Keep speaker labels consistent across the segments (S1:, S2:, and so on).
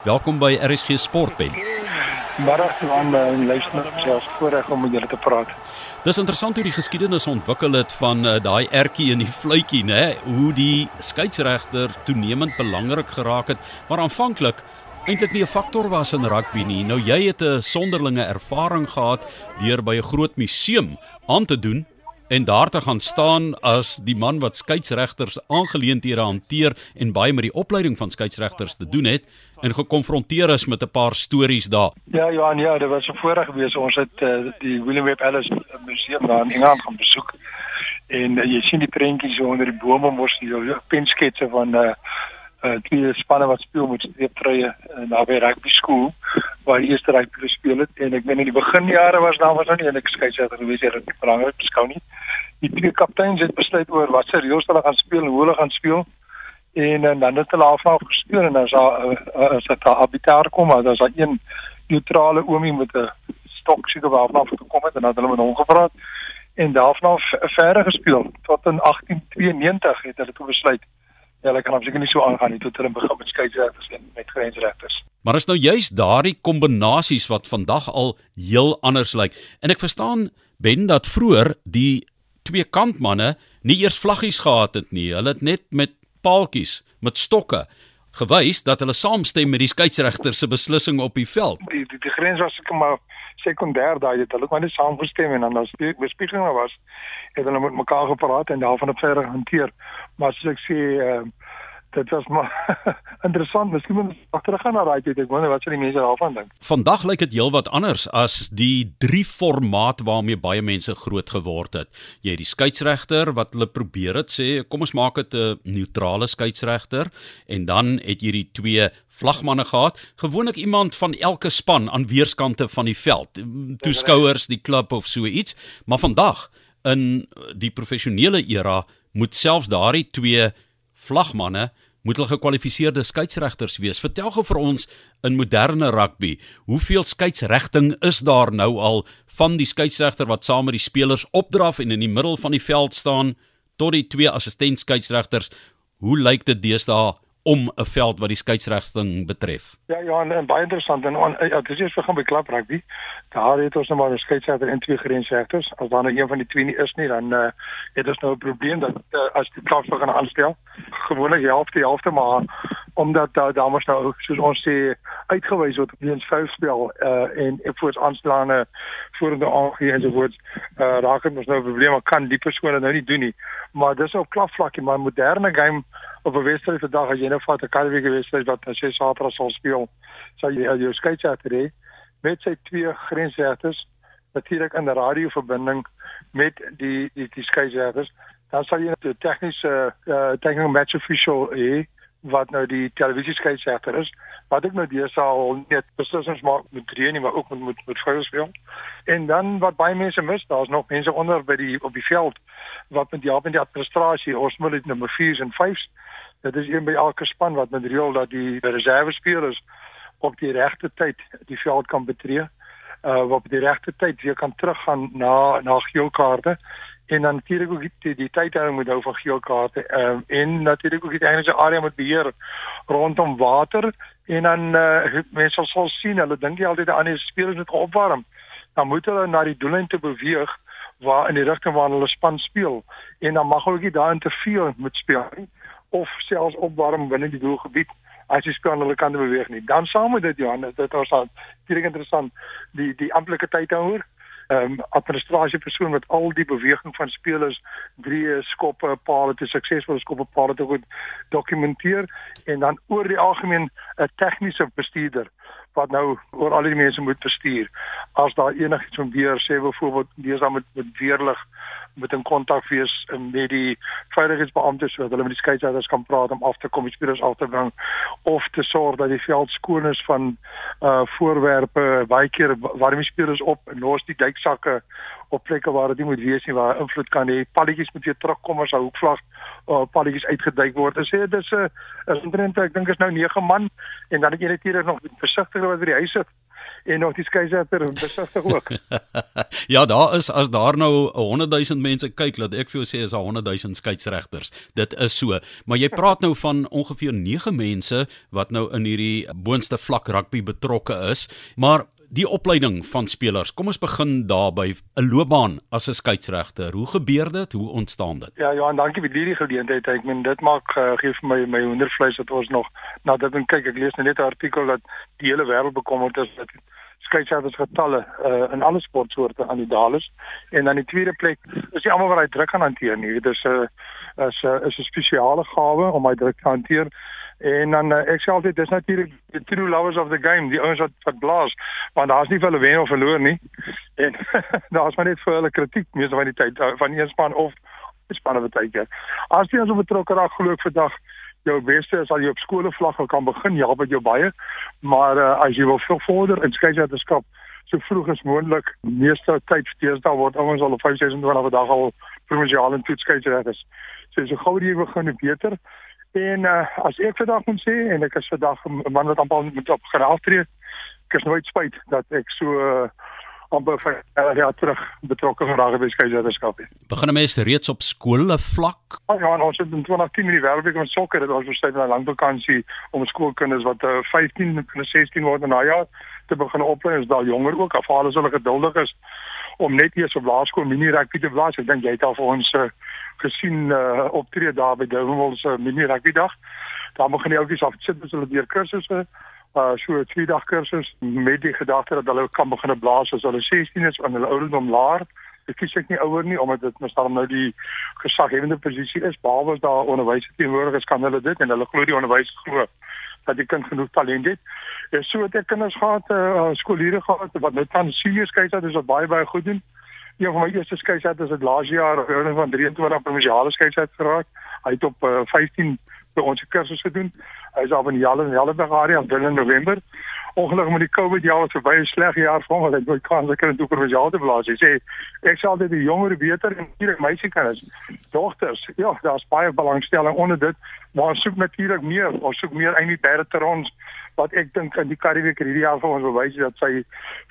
S1: Welkom by RSG Sportben.
S2: Middag aan uh, luister selfs voorreg om met julle te praat.
S1: Dis interessant hoe die geskiedenis ontwikkel het van uh, daai ertjie in die fluitjie, né? Hoe die skeieregter toenemend belangrik geraak het, maar aanvanklik eintlik nie 'n faktor was in rugby nie. Nou jy het 'n sonderlinge ervaring gehad deur by 'n groot museum aan te doen en daar te gaan staan as die man wat skeieregters aangeleenthede hanteer en baie met die opleiding van skeieregters te doen het en gekonfronteer is met 'n paar stories daar.
S2: Ja Johan, ja, dit was 'n voorreg geweest. Ons het uh, die William Webb Ellis Museum daar in Engeland gaan besoek. En uh, jy sien die prentjies onder die bome mos die pensketse van uh uh twee spanne wat speel met streeptreye uh, naby rugby skool waar die eerste rugby gespeel het. En ek weet in die beginjare was daar was nou nie enig skeieregter gewees het dit belangrik beskou nie. Die twee kapteins het besluit oor wat se reëls hulle gaan speel en hoe hulle gaan speel. En, en dan het hulle afhaal gespeel en as daar uh, as dit daar arbiter kom as daar een neutrale oomie met 'n stok seker waar af gekom het en dan het hulle met hom gepraat. En daarvan af verder gespeel tot in 1892 het hulle toe besluit Ja, hulle kan absoluut nie so aangaan nie tot hulle begin met skeieregters en met grensregters.
S1: Maar is nou juist daardie kombinasies wat vandag al heel anders lyk. En ek verstaan Ben dat vroeër die twee kantmanne nie eers vlaggies gehad het nie. Hulle het net met paaltjies, met stokke gewys dat hulle saamstem met die skeieregter se beslissing op die veld.
S2: Die die, die grens was ek maar sekondêr daai het hulle maar net saamgestem en dan as die bespiegeling was het hulle met mekaar gepraat en daarvan op verder hanteer. Maar soos ek sê uh, dit was maar interessant. Miskien moet ons teruggaan na daai tyd. Ek wonder wat sal die mense daarvan dink.
S1: Vandag lyk dit heelwat anders as die drie formaat waarmee baie mense groot geword het. Jy het die skeieregter wat hulle probeer het sê, kom ons maak dit 'n neutrale skeieregter en dan het jy die twee vlagmanne gehad, gewoonlik iemand van elke span aan weerskante van die veld, toeskouers, die klub of so iets, maar vandag in die professionele era moet selfs daardie twee vlagmanne moet hulle gekwalifiseerde skeieregters wees. Vertel gou vir ons in moderne rugby, hoeveel skeieregting is daar nou al van die skeieregter wat saam met die spelers opdraf en in die middel van die veld staan tot die twee assistent skeieregters. Hoe lyk dit deesdae om 'n veld wat die skeieregting betref.
S2: Ja ja, en, en baie interessant en on, ja, dit is begin by klap rugby. Daar het ons nou maar 'n skeieregter en twee grensregters. As daar nou een van die twee nie is nie, dan uh, het ons nou 'n probleem dat uh, as die klap begin aanstel, gewoonlik helfte helfte maar omdat daar dames nou soos ons sê uitgewys word op die vouspel uh en efforts aanslaane voerende aangee en so voort. Uh raak het ons nou 'n probleem, kan die persone nou nie doen nie. Maar dis op klapvlakkie, maar moderne game op 'n wedstryd vandag as jy nou vat 'n Karibie wedstryd wat as jy Saterdag sal speel, sal jy jou skeieregter hê met sy twee grensregters natuurlik in 'n radioverbinding met die die die skeieregters. Dan sal jy 'n tegniese uh technical match official hê wat nou die televisie skeieregter is. Wat ek nou deesdae al net beslissings maak met drie nie, maar ook met met met vroue speel. En dan wat baie mense mis, daar's nog mense onder by die op die veld wat met help in die administrasie, ons moet dit nommer 4s en 5s dit is een by elke span wat met reël dat die reserve spelers op die regte tyd die veld kan betree. Uh op die regte tyd weer kan teruggaan na na geelkaarte en dan natuurlik ook die, die tydhouding moet hou van geelkaarte um, en natuurlik ook die enige area moet beheer rondom water. En dan uh, mense sal sien hulle dink jy altyd aan die spelers moet opwarm. Dan moet hulle na die doellyn te beweeg waar in die rigting waar hulle span speel. En dan mag hulle nie daar in te veel moet speel nie of selfs opwarm binne die doelgebied as jy speel aan hulle kante beweeg nie. Dan saam met dit Johan, dit is dan baie interessant die die amptelike tydhouer ehm um, administrasie persoon wat al die beweging van spelers drie skoppe paal te suksesvolle skoppe paal te goed dokumenteer. En dan oor die algemeen 'n tegniese bestuurder wat nou oor al die mense moet bestuur. As daar enigiets van weer sê byvoorbeeld lees dan met met weerlig met 'n kontak wees met die veiligheidsbeamptes sodat hulle met die skeieregters kan praat om af te kom die spelers af te bring of te sorg dat die veld skoon is van uh voorwerpe baie keer warm spelers op en los die duiksakke op plekke waar dit nie moet wees nie waar invloed kan hê palletjies moet weer terugkom as 'n hoekvlag uh palletjies uitgeduik word en sê dit is 'n uh, is omtrent ek dink is nou 9 man en dan het jy natuurlik nog versigtiger wat by die huis sit en nog die skeiesetter besigtig ook.
S1: ja, daar is as daar nou 100 000 mense kyk, laat ek vir jou sê is daar 100 000 skeieregters. Dit is so. Maar jy praat nou van ongeveer 9 mense wat nou in hierdie boonste vlak rugby betrokke is, maar die opleiding van spelers. Kom ons begin daar by 'n loopbaan as 'n skeieregter. Hoe gebeur dit? Hoe ontstaan dit?
S2: Ja, ja, en dankie vir hierdie geleentheid. Ek meen dit maak uh, gee vir my my hoendervleis dat ons nog na dit en kyk. Ek lees nou net 'n artikel dat die hele wêreld bekommerd is dat skeieregters getalle uh, in alle sportsoorte aan die daal is. En dan die tweede plek is nie almal wat hy druk kan hanteer nie. Dit is 'n uh, is 'n uh, is 'n spesiale gawe om hy druk te hanteer. En dan uh, ek sê altyd dis natuurlik the true lovers of the game, die ouens wat wat blaas, want daar's nie vir hulle wen of verloor nie. En daar's maar net vir hulle kritiek meeste van die tyd uh, van een span of spanne wat tyd. As jy as 'n betrokke raak glo ek vandag jou beste is al jy op skole vlak kan begin, ja, met jou baie, maar uh, as jy wil veel vorder in skeieregterskap so vroeg as moontlik, meeste tyd steeds word ouens al op 526 'n dag al provinsiale toetskeieregters. So so gou jy begin, beter. En uh, as ek vandag moet sê en ek is vandag 'n man wat amper moet op geraaf tree, ek is nooit spyt dat ek so uh, amper vir uh, jaar terug betrokke geraak het by skeiderskap.
S1: Begin mense reeds op skole vlak?
S2: Ja, ja ons het in 2010 in die wêreldbeker van sokker het ons besluit na langvakansie om skoolkinders wat uh, 15 en 16 word in daai jaar te begin oplei is daar jonger ook afhaal as hulle geduldig is om net eers op laerskool mini rugby te blaas. Ek dink jy het al vir ons uh, gesien uh, optree daar by Durban se uh, mini rugby dag. Daar begin die ouetjies af sit as hulle deur kursusse uh so 'n twee dag kursus met die gedagte dat hulle kan begin blaas as hulle 16 is en hulle ouderdom laer. Ek kies ek nie ouer nie omdat dit mos dan nou die gesaghebende posisie is. Behalwe as daar onderwysers teenwoordig is, kan hulle dit en hulle glo die onderwys glo dat die kind genoeg talent het. En so het ek kinders gehad, uh skooliere gehad wat nou dan senior skeieers is wat baie baie goed doen een van my eerste skeieers het laas jaar ouderdom van 23 provinsiale skeieers geraak. Hy het op uh, 15 by ons kursus gedoen. Hy is al in die Jalle en Helleberg area in November. Ongelukkig met die COVID jaar was verby 'n sleg jaar vir hom. Hy het nooit kans gekry om toe provinsiaal te blaas. Hy sê ek sal dit die jonger beter en hier meisiekinders, dogters. Ja, daar's baie belangstelling onder dit, maar soek natuurlik meer. Ons soek meer Amy Bertrons wat ek dink in die Karibiese hierdie jaar vir ons bewys dat sy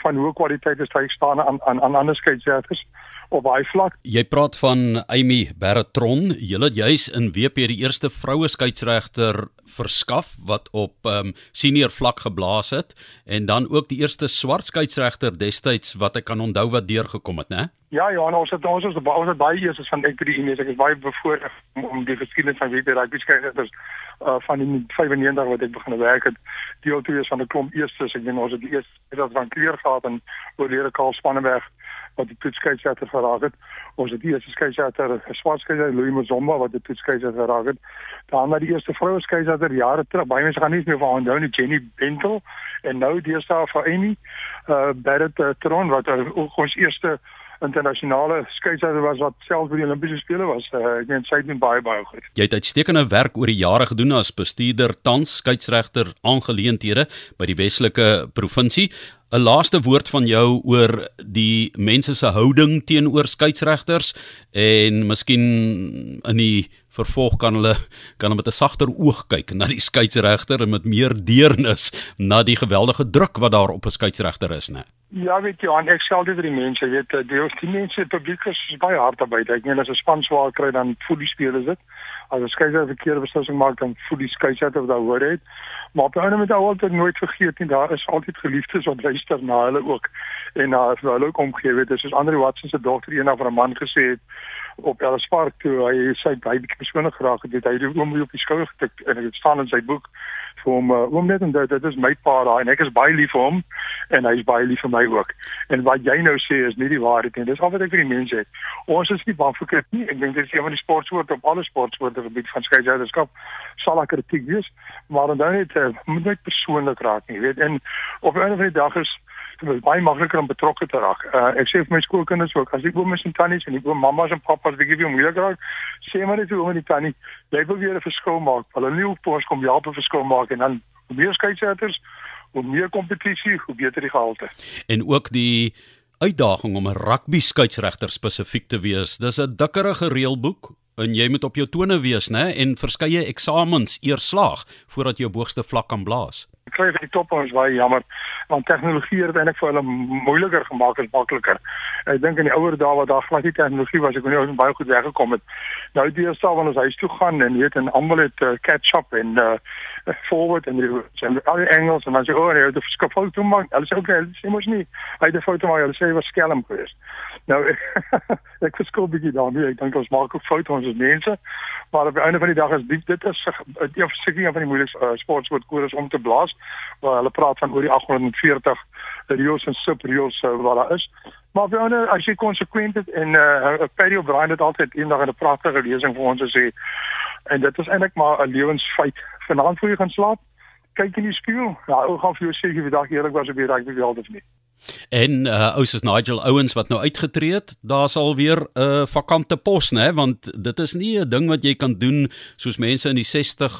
S2: van hoë kwaliteit is, hy staan aan aan aan ander skeieregters op baie vlak.
S1: Jy praat van Amy Bertron, julle het juis in WP die eerste vroue skeieregter verskaf wat op um, senior vlak geblaas het en dan ook die eerste swart skeieregter destyds wat ek kan onthou wat deurgekom het, né?
S2: Ja, ja, ons het ons is ons het baie eers van ek by die Unie, ek is baie bevoorreg om, om die geskiedenis van WP rugby skeieregters uh, van die 95 wat ek begin werk het, deel te wees van 'n klomp eerstes. Ek dink ons het die eerste dat van Kleer gehad en oorlede Karl Spannenberg wat die toetskeidsjatter geraak het. Ons het die eerste skeidsjatter, Swartskeidsjatter Louis Mzomba wat die toetskeidsjatter geraak het. Dan na die eerste vroue skeidsjatter jare terug. Baie mense gaan nie meer van onthou nie Jenny Bentel en nou eerste vir Amy uh Barrett uh, Tron wat uh, ons eerste internasionale skeidsregter was wat self by die Olimpiese spele was. Uh, ek meen sy doen baie baie goed.
S1: Jy het uitstekende werk oor die jare gedoen as bestuurder tans skeidsregter aangeleenthede by die Weselike provinsie. 'n Laaste woord van jou oor die mense se houding teenoor skeidsregters en miskien in die vervolg kan hulle kan hulle met 'n sagter oog kyk na die skeidsregter en met meer deernis na die geweldige druk wat daar op 'n skeidsregter is, né?
S2: Ja, weet jy, ek sê altyd vir die mense, weet jy, die, die mense publiek is baie hard daarby. Ek meen as 'n span swaar kry dan voel die spelers dit. As 'n skeieregter verkeerde beslissing maak dan voel die skeieregter wat daar hoor het. Maar op 'n ander manier altyd nooit vergeet nie, daar is altyd geliefdes wat luister na hulle ook. En na uh, hulle omgee, weet soos Andre Watson se dogter eendag vir 'n man gesê het op Ellis Park toe hy sy baie persoonlik geraak het, het hy die oom op die skouer getik en dit staan in sy boek vir hom uh, oom net en dit, is my pa daai en ek is baie lief vir hom en hy is baie lief vir my ook. En wat jy nou sê is nie die waarheid nie. Dis al wat ek vir die mense sê. Ons is nie bang vir kritiek nie. Ek dink dit is een van die sportsoorte op alle sportsoorte gebied van skeieregterskap sal kritiek wees, maar dan net uh, moet net persoonlik raak nie, weet. En op 'n of ander dag is is baie makliker om betrokke te raak. Uh, ek sê vir my skoolkinders ook, as ek oom is en tannies en ek oom mammas en pappas bietjie vir moeilik raak, sê maar net vir oom en die tannie, jy wil weer 'n verskil maak. Hulle nie op ons kom help 'n verskil maak en dan meer skeieregters, hoe meer kompetisie, hoe beter die gehalte.
S1: En ook die uitdaging om 'n rugby skeieregter spesifiek te wees. Dis 'n dikkerige reëlboek en jy moet op jou tone wees, né, en verskeie eksamens eers slaag voordat jy op hoogste vlak kan blaas
S2: kry vir die top ons baie jammer. want tegnologie het eintlik vir hulle moeiliker gemaak as makliker. Ek dink in die ouer dae wat daar glad nie tegnologie was, ek kon nie ons baie goed weggekom het. Nou die eerste wanneer ons huis toe gaan en weet en almal het uh, catch up en uh, forward en die en al die Engels en dan sê oh, nee, die foto toe maak. Hulle sê okay, hulle sê mos nie. Hy het 'n foto maak, hulle sê hy was skelm geweest. Nou ek verskil bietjie daarmee. Ek dink ons maak ook foute ons as mense. Maar op die einde van die dag is dit dit is een seker van die moeilikste uh, sportwoordkodes om te blaas. Waar hulle praat van oor die 840 reels en subreels uh, wat daar is. Maar die einde as jy konsekwent is en uh, Perry O'Brien het altyd eendag in 'n pragtige lesing vir ons gesê en dit is eintlik maar 'n lewensfeit. Vanaand voor jy gaan slaap, kyk in die spieël. Ja, ou gaan vir jou sê jy vandag eerlik was op die rugby veld of nie.
S1: En uh ou soos Nigel Owens wat nou uitgetree het, daar's al weer 'n uh, vakante pos, né, want dit is nie 'n ding wat jy kan doen soos mense in die 60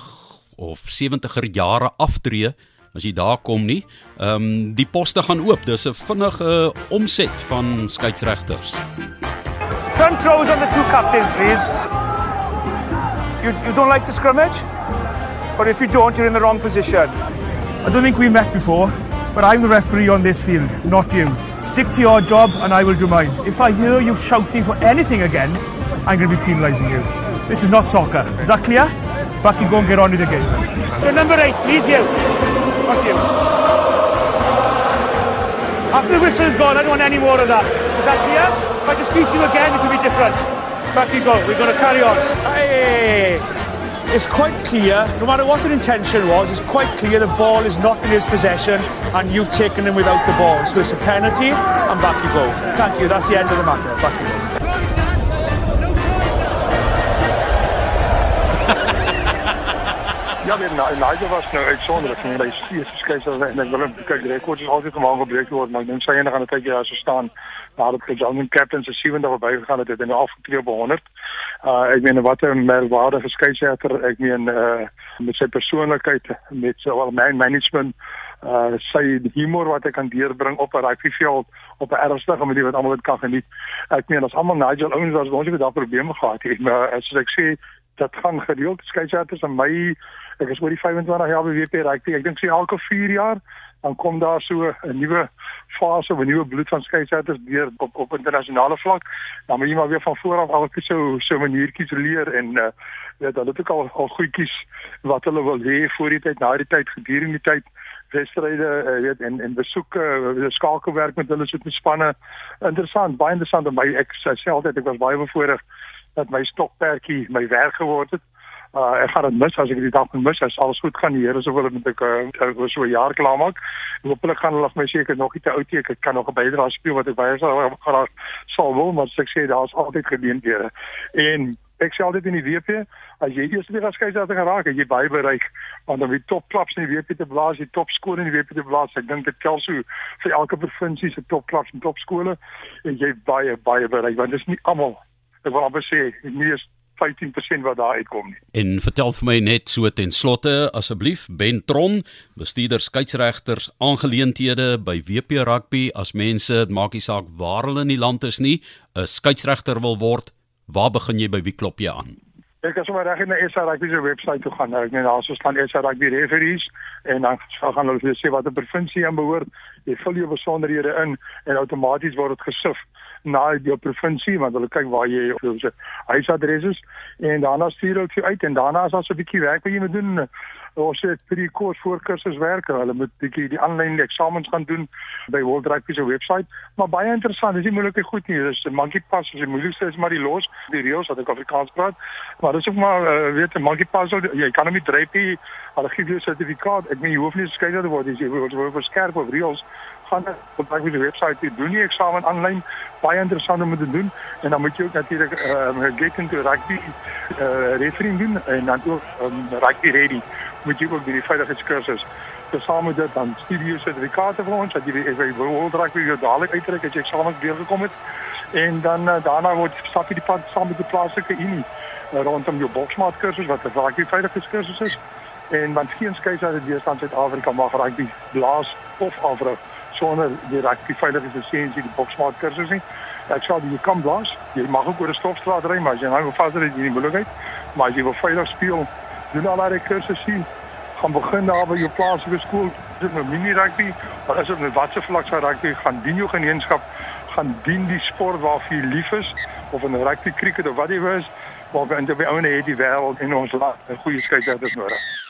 S1: of 70er jare aftree as jy daar kom nie. Ehm um, die poste gaan oop. Dis 'n vinnige omset van skeieregters.
S3: Front rows on the two captains, please. You you don't like the scrimmage? But if you don't, you're in the wrong position.
S4: I don't think we met before. But I'm the referee on this field, not you. Stick to your job and I will do mine. If I hear you shouting for anything again, I'm going to be penalising you. This is not soccer. Is that clear? Back you go and get on with the game.
S3: So number eight, please you. You. After the whistle is gone, I don't want any more of that. Is that clear? If I just speak to you again, it could be different. Back you go. We're going to carry on.
S4: Hey! it's quite clear, no matter what the intention was, it's quite clear the ball is not in his possession and you've taken him without the ball. So it's a penalty and back you go. Thank you, that's the end of the matter. Back you go.
S2: Ja, nee, nou, Nigel was nou hy sê sy skei so en ek wil hom kyk die rekords is altyd gemaak gebreek word, maar ek dink sy enige aan 'n tydjie daar so staan. Daar het John Captain se 70 verby gegaan het, het hy nou afgetree op 100. Uh ek meen wat 'n merkwaardige skeieregter, ek meen uh met sy persoonlikheid, met sy wel man management, uh sy humor wat hy kan deurbring op 'n rugbyveld op 'n ernstige manier wat almal dit kan geniet. Ek meen as almal Nigel Owens was, ons het daai probleme gehad hier, maar as ek sê dat gaan gereeld skeieregters aan my ek is oor die 25 jaar by WP rugby. Ek dink sy elke 4 jaar dan kom daar so 'n nuwe fase, 'n nuwe bloed van skeieregters deur op op internasionale vlak. Dan moet jy maar weer van voor af altyd so so maniertjies leer en uh ja, dan het ek al al goedjies wat hulle wil hê voor die tyd, na die tyd, gedurende die tyd wedstryde uh, weet en en besoeke uh, skakelwerk met hulle soort spanne interessant baie interessant en my ek self het ek was baie bevoorreg dat my stokperdjie my werk geword het Uh, ek gaan dit mis as ek die dag mis as alles goed gaan die Here sou wil met ek uh, so 'n jaar klaar maak. Hoopelik gaan hulle my seker nog nie te oud ek kan nog 'n bydrae speel wat ek baie sal graag sal wil maar ek sê daar's altyd geleenthede. En ek sê altyd in die WP as jy die eerste geskei het geraak het jy baie bereik want dan die top klubs in die WP te blaas, die top skole in die WP te blaas. Ek dink dit tel so vir elke provinsie se top klubs en top skole en jy baie baie bereik want dit is nie almal ek wil amper sê nie is 15% wat daar uitkom nie.
S1: En vertel vir my net so ten slotte asseblief Ben Tron, bestuurder skeieregters aangeleenthede by WP Rugby as mense, dit maak nie saak waar hulle in die land is nie, 'n skeieregter wil word, waar begin jy by wie klop jy aan?
S2: Ek kan sommer reg in die SA Rugby se webwerf toe gaan. Nou, ek net daar so staan SA Rugby referees en dan gaan hulle vir sê wat 'n provinsie aan behoort. Jy vul jou besonderhede in en outomaties word dit gesif na jou provinsie want hulle kyk waar jy jou huisadres is en daarna stuur hulle jou uit en daarna is daar so 'n bietjie werk wat jy moet doen ons het vir die kurs voor kursus werk hulle moet bietjie die aanlyn eksamens gaan doen by World Rugby se webwerf maar baie interessant dis nie moeilike goed nie. Dis 'n monkey pass as die moeilikste is maar die los die reëls wat ek Afrikaans praat. Maar dis ook maar uh, weet 'n monkey pass jy kan hom nie dryf nie. Hulle gee jou 'n sertifikaat. Ek meen jy hoef nie skei te word jy word verskerp op reëls. Gaan op daai webwerf doen die eksamen aanlyn. Baie interessant om te doen. En dan moet jy ook natuurlik ehm uh, get into rugby eh uh, referee doen en dan ook um, rugby ready moet jy ook by die veiligheidskursus tesame met dit dan studio sertifikate vir ons dat jy weet hoe rugby jy dadelik uittrek as jy eksamen deur gekom het en dan uh, daarna word stap jy die pad saam met die plaaslike unie uh, rondom jou boksmaat kursus wat 'n rugby veiligheidskursus is en want geen skeier uit die Suid-Afrika mag rugby blaas of afrig sonder die rugby veiligheidslisensie die boksmaat kursus nie. Ek sê jy kan blaas, jy mag ook oor 'n stofstraat ry, maar as jy nou vas is, jy nie moeilikheid. Maar as jy wil veilig speel, doen al daai kursusse. Gaan begin daar by jou plaaslike skool dit nou mini rugby, maar as dit met watse vlak van rugby? Gaan dien jou gemeenskap, gaan dien die sport waarvoor jy lief is? Of in rugby, cricket of wat jy wil, maar in die ouene het die wêreld en ons land 'n goeie skeieregters nodig.